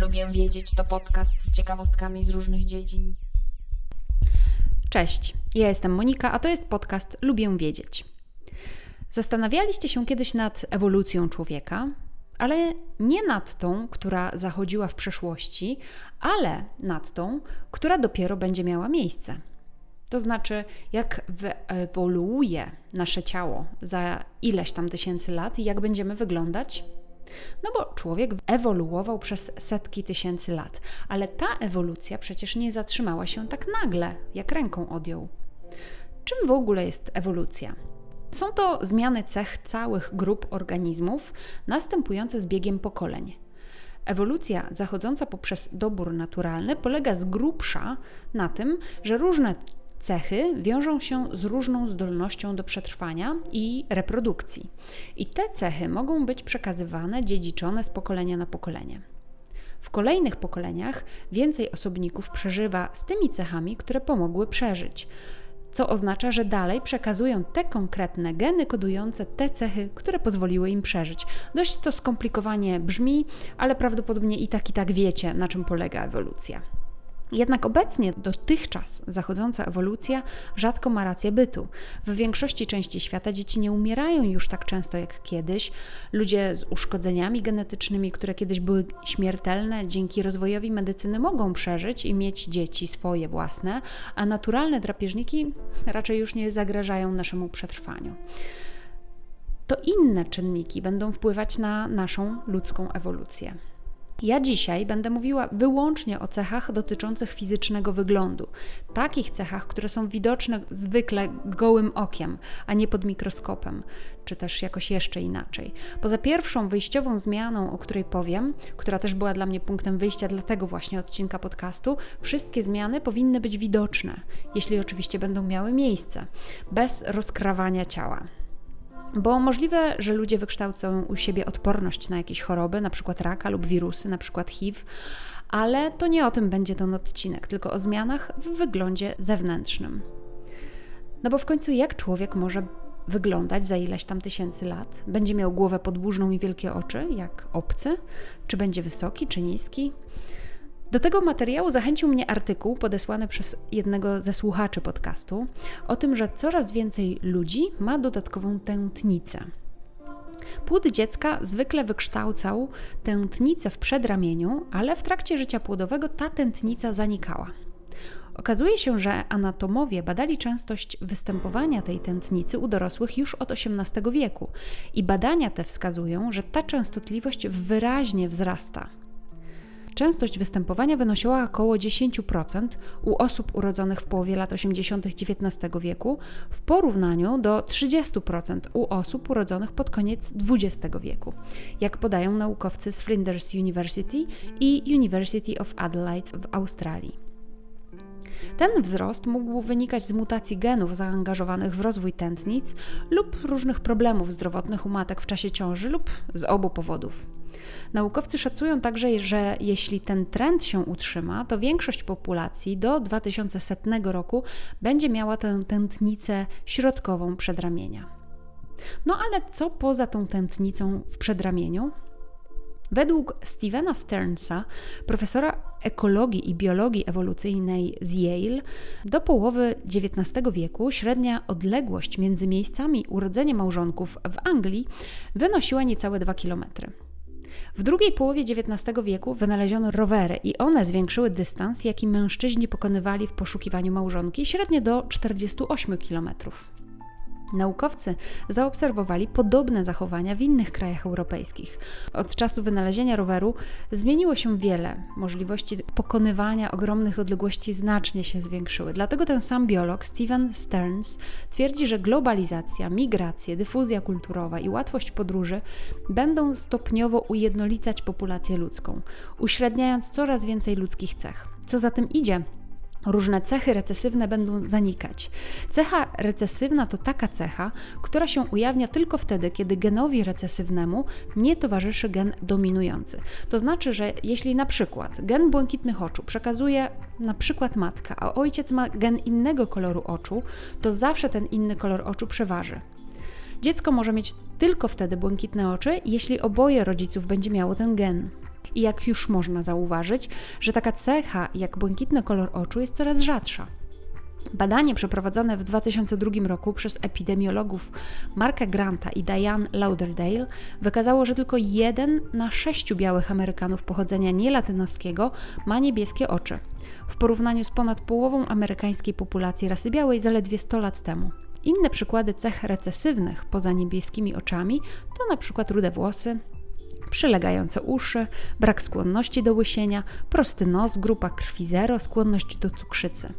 Lubię wiedzieć to podcast z ciekawostkami z różnych dziedzin. Cześć, ja jestem Monika, a to jest podcast Lubię wiedzieć. Zastanawialiście się kiedyś nad ewolucją człowieka, ale nie nad tą, która zachodziła w przeszłości, ale nad tą, która dopiero będzie miała miejsce. To znaczy, jak wyewoluuje nasze ciało za ileś tam tysięcy lat i jak będziemy wyglądać no bo człowiek ewoluował przez setki tysięcy lat, ale ta ewolucja przecież nie zatrzymała się tak nagle, jak ręką odjął. Czym w ogóle jest ewolucja? Są to zmiany cech całych grup organizmów następujące z biegiem pokoleń. Ewolucja zachodząca poprzez dobór naturalny polega z grubsza na tym, że różne cechy wiążą się z różną zdolnością do przetrwania i reprodukcji. I te cechy mogą być przekazywane, dziedziczone z pokolenia na pokolenie. W kolejnych pokoleniach więcej osobników przeżywa z tymi cechami, które pomogły przeżyć, co oznacza, że dalej przekazują te konkretne geny kodujące te cechy, które pozwoliły im przeżyć. Dość to skomplikowanie brzmi, ale prawdopodobnie i tak i tak wiecie, na czym polega ewolucja. Jednak obecnie dotychczas zachodząca ewolucja rzadko ma rację bytu. W większości części świata dzieci nie umierają już tak często jak kiedyś. Ludzie z uszkodzeniami genetycznymi, które kiedyś były śmiertelne, dzięki rozwojowi medycyny mogą przeżyć i mieć dzieci swoje własne, a naturalne drapieżniki raczej już nie zagrażają naszemu przetrwaniu. To inne czynniki będą wpływać na naszą ludzką ewolucję. Ja dzisiaj będę mówiła wyłącznie o cechach dotyczących fizycznego wyglądu, takich cechach, które są widoczne zwykle gołym okiem, a nie pod mikroskopem, czy też jakoś jeszcze inaczej. Poza pierwszą wyjściową zmianą, o której powiem, która też była dla mnie punktem wyjścia dla tego właśnie odcinka podcastu, wszystkie zmiany powinny być widoczne, jeśli oczywiście będą miały miejsce, bez rozkrawania ciała. Bo możliwe, że ludzie wykształcą u siebie odporność na jakieś choroby, np. raka lub wirusy, np. HIV, ale to nie o tym będzie ten odcinek, tylko o zmianach w wyglądzie zewnętrznym. No bo w końcu jak człowiek może wyglądać za ileś tam tysięcy lat? Będzie miał głowę podłużną i wielkie oczy, jak obcy? Czy będzie wysoki, czy niski? Do tego materiału zachęcił mnie artykuł podesłany przez jednego ze słuchaczy podcastu o tym, że coraz więcej ludzi ma dodatkową tętnicę. Płód dziecka zwykle wykształcał tętnicę w przedramieniu, ale w trakcie życia płodowego ta tętnica zanikała. Okazuje się, że anatomowie badali częstość występowania tej tętnicy u dorosłych już od XVIII wieku i badania te wskazują, że ta częstotliwość wyraźnie wzrasta. Częstość występowania wynosiła około 10% u osób urodzonych w połowie lat 80. XIX wieku, w porównaniu do 30% u osób urodzonych pod koniec XX wieku, jak podają naukowcy z Flinders University i University of Adelaide w Australii. Ten wzrost mógł wynikać z mutacji genów zaangażowanych w rozwój tętnic lub różnych problemów zdrowotnych u matek w czasie ciąży lub z obu powodów. Naukowcy szacują także, że jeśli ten trend się utrzyma, to większość populacji do 2100 roku będzie miała tę tętnicę środkową przedramienia. No ale co poza tą tętnicą w przedramieniu? Według Stevena Stearnsa, profesora ekologii i biologii ewolucyjnej z Yale, do połowy XIX wieku średnia odległość między miejscami urodzenia małżonków w Anglii wynosiła niecałe 2 km. W drugiej połowie XIX wieku wynaleziono rowery i one zwiększyły dystans, jaki mężczyźni pokonywali w poszukiwaniu małżonki, średnio do 48 kilometrów. Naukowcy zaobserwowali podobne zachowania w innych krajach europejskich. Od czasu wynalezienia roweru zmieniło się wiele. Możliwości pokonywania ogromnych odległości znacznie się zwiększyły. Dlatego ten sam biolog Steven Stearns twierdzi, że globalizacja, migracje, dyfuzja kulturowa i łatwość podróży będą stopniowo ujednolicać populację ludzką, uśredniając coraz więcej ludzkich cech. Co za tym idzie, różne cechy recesywne będą zanikać. Cecha recesywna to taka cecha, która się ujawnia tylko wtedy, kiedy genowi recesywnemu nie towarzyszy gen dominujący. To znaczy, że jeśli na przykład gen błękitnych oczu przekazuje na przykład matka, a ojciec ma gen innego koloru oczu, to zawsze ten inny kolor oczu przeważy. Dziecko może mieć tylko wtedy błękitne oczy, jeśli oboje rodziców będzie miało ten gen. I jak już można zauważyć, że taka cecha jak błękitny kolor oczu jest coraz rzadsza. Badanie przeprowadzone w 2002 roku przez epidemiologów Marka Granta i Diane Lauderdale wykazało, że tylko jeden na sześciu białych Amerykanów pochodzenia nielatynoskiego ma niebieskie oczy, w porównaniu z ponad połową amerykańskiej populacji rasy białej zaledwie 100 lat temu. Inne przykłady cech recesywnych poza niebieskimi oczami to na przykład rude włosy, przylegające uszy, brak skłonności do łysienia, prosty nos, grupa krwi zero, skłonność do cukrzycy.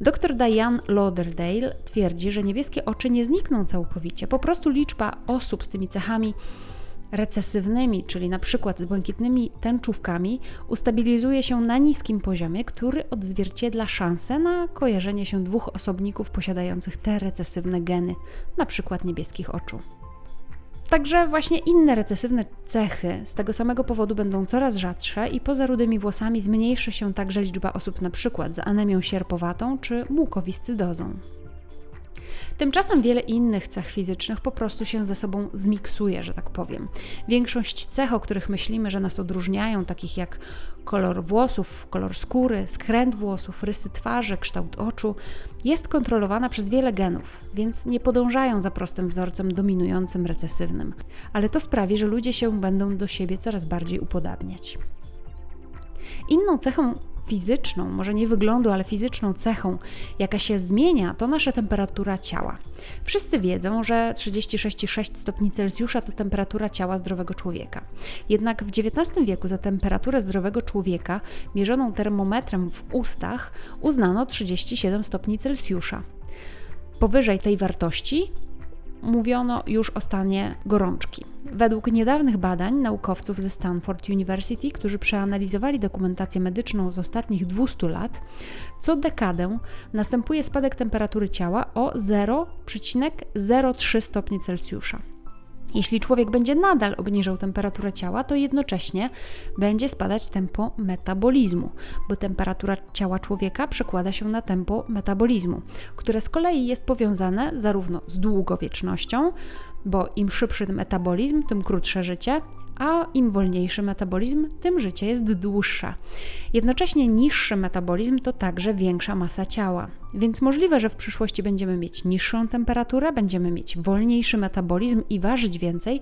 Dr Diane Lauderdale twierdzi, że niebieskie oczy nie znikną całkowicie, po prostu liczba osób z tymi cechami recesywnymi, czyli na przykład z błękitnymi tęczówkami, ustabilizuje się na niskim poziomie, który odzwierciedla szansę na kojarzenie się dwóch osobników posiadających te recesywne geny, na przykład niebieskich oczu. Także właśnie inne recesywne cechy z tego samego powodu będą coraz rzadsze i poza rudymi włosami zmniejszy się także liczba osób przykład z anemią sierpowatą czy mukowiscydozą. Tymczasem wiele innych cech fizycznych po prostu się ze sobą zmiksuje, że tak powiem. Większość cech, o których myślimy, że nas odróżniają, takich jak kolor włosów, kolor skóry, skręt włosów, rysy twarzy, kształt oczu, jest kontrolowana przez wiele genów, więc nie podążają za prostym wzorcem dominującym recesywnym. Ale to sprawi, że ludzie się będą do siebie coraz bardziej upodabniać. Inną cechą fizyczną, może nie wyglądu, ale fizyczną cechą, jaka się zmienia, to nasza temperatura ciała. Wszyscy wiedzą, że 36,6 stopni Celsjusza to temperatura ciała zdrowego człowieka. Jednak w XIX wieku za temperaturę zdrowego człowieka, mierzoną termometrem w ustach, uznano 37 stopni Celsjusza. Powyżej tej wartości mówiono już o stanie gorączki. Według niedawnych badań naukowców ze Stanford University, którzy przeanalizowali dokumentację medyczną z ostatnich 200 lat, co dekadę następuje spadek temperatury ciała o 0,03 stopnie Celsjusza. Jeśli człowiek będzie nadal obniżał temperaturę ciała, to jednocześnie będzie spadać tempo metabolizmu, bo temperatura ciała człowieka przekłada się na tempo metabolizmu, które z kolei jest powiązane zarówno z długowiecznością, bo im szybszy metabolizm, tym krótsze życie, a im wolniejszy metabolizm, tym życie jest dłuższe. Jednocześnie niższy metabolizm to także większa masa ciała, więc możliwe, że w przyszłości będziemy mieć niższą temperaturę, będziemy mieć wolniejszy metabolizm i ważyć więcej,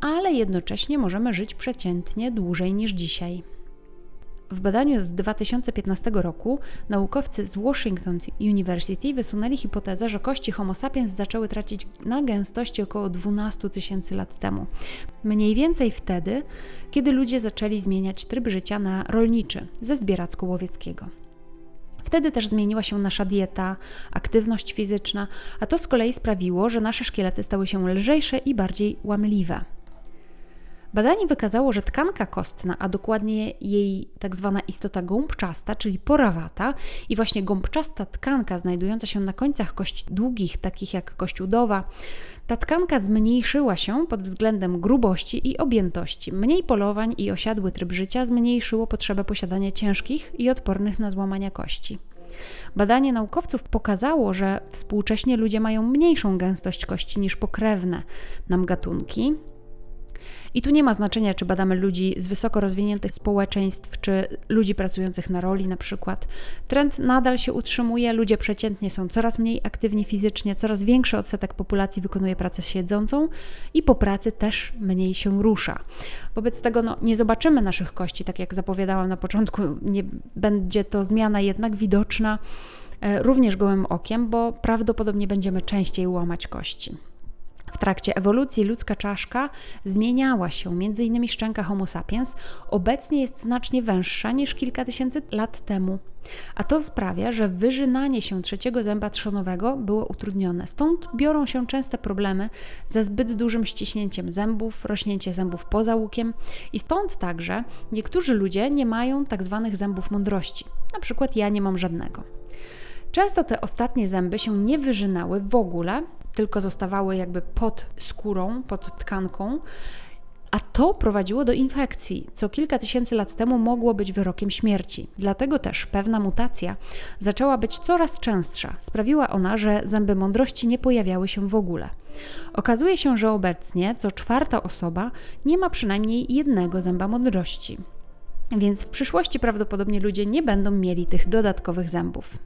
ale jednocześnie możemy żyć przeciętnie dłużej niż dzisiaj. W badaniu z 2015 roku naukowcy z Washington University wysunęli hipotezę, że kości Homo sapiens zaczęły tracić na gęstości około 12 tysięcy lat temu. Mniej więcej wtedy, kiedy ludzie zaczęli zmieniać tryb życia na rolniczy ze zbieracko-łowieckiego. Wtedy też zmieniła się nasza dieta, aktywność fizyczna, a to z kolei sprawiło, że nasze szkielety stały się lżejsze i bardziej łamliwe. Badanie wykazało, że tkanka kostna, a dokładnie jej tak zwana istota gąbczasta, czyli porawata, i właśnie gąbczasta tkanka znajdująca się na końcach kości długich, takich jak kość udowa, ta tkanka zmniejszyła się pod względem grubości i objętości. Mniej polowań i osiadły tryb życia zmniejszyło potrzebę posiadania ciężkich i odpornych na złamania kości. Badanie naukowców pokazało, że współcześnie ludzie mają mniejszą gęstość kości niż pokrewne nam gatunki, i tu nie ma znaczenia, czy badamy ludzi z wysoko rozwiniętych społeczeństw, czy ludzi pracujących na roli na przykład. Trend nadal się utrzymuje, ludzie przeciętnie są coraz mniej aktywni fizycznie, coraz większy odsetek populacji wykonuje pracę siedzącą i po pracy też mniej się rusza. Wobec tego no, nie zobaczymy naszych kości, tak jak zapowiadałam na początku, nie będzie to zmiana jednak widoczna e, również gołym okiem, bo prawdopodobnie będziemy częściej łamać kości. W trakcie ewolucji ludzka czaszka zmieniała się, innymi szczęka Homo sapiens obecnie jest znacznie węższa niż kilka tysięcy lat temu. A to sprawia, że wyżynanie się trzeciego zęba trzonowego było utrudnione. Stąd biorą się częste problemy ze zbyt dużym ściśnięciem zębów, rośnięcie zębów poza łukiem i stąd także niektórzy ludzie nie mają tak zwanych zębów mądrości. Na przykład ja nie mam żadnego. Często te ostatnie zęby się nie wyżynały w ogóle, tylko zostawały jakby pod skórą, pod tkanką. a to prowadziło do infekcji, co kilka tysięcy lat temu mogło być wyrokiem śmierci. Dlatego też pewna mutacja zaczęła być coraz częstsza. Sprawiła ona, że zęby mądrości nie pojawiały się w ogóle. Okazuje się, że obecnie co czwarta osoba nie ma przynajmniej jednego zęba mądrości. Więc w przyszłości prawdopodobnie ludzie nie będą mieli tych dodatkowych zębów.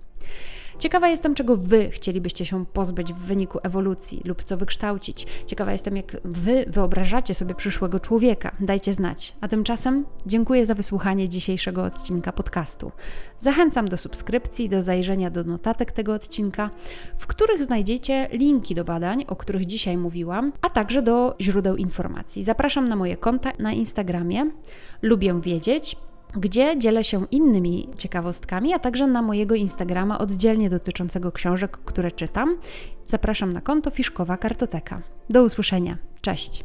Ciekawa jestem, czego Wy chcielibyście się pozbyć w wyniku ewolucji lub co wykształcić. Ciekawa jestem, jak Wy wyobrażacie sobie przyszłego człowieka. Dajcie znać. A tymczasem dziękuję za wysłuchanie dzisiejszego odcinka podcastu. Zachęcam do subskrypcji, do zajrzenia do notatek tego odcinka, w których znajdziecie linki do badań, o których dzisiaj mówiłam, a także do źródeł informacji. Zapraszam na moje konta na Instagramie. Lubię wiedzieć gdzie dzielę się innymi ciekawostkami, a także na mojego Instagrama oddzielnie dotyczącego książek, które czytam. Zapraszam na konto Fiszkowa Kartoteka. Do usłyszenia. Cześć!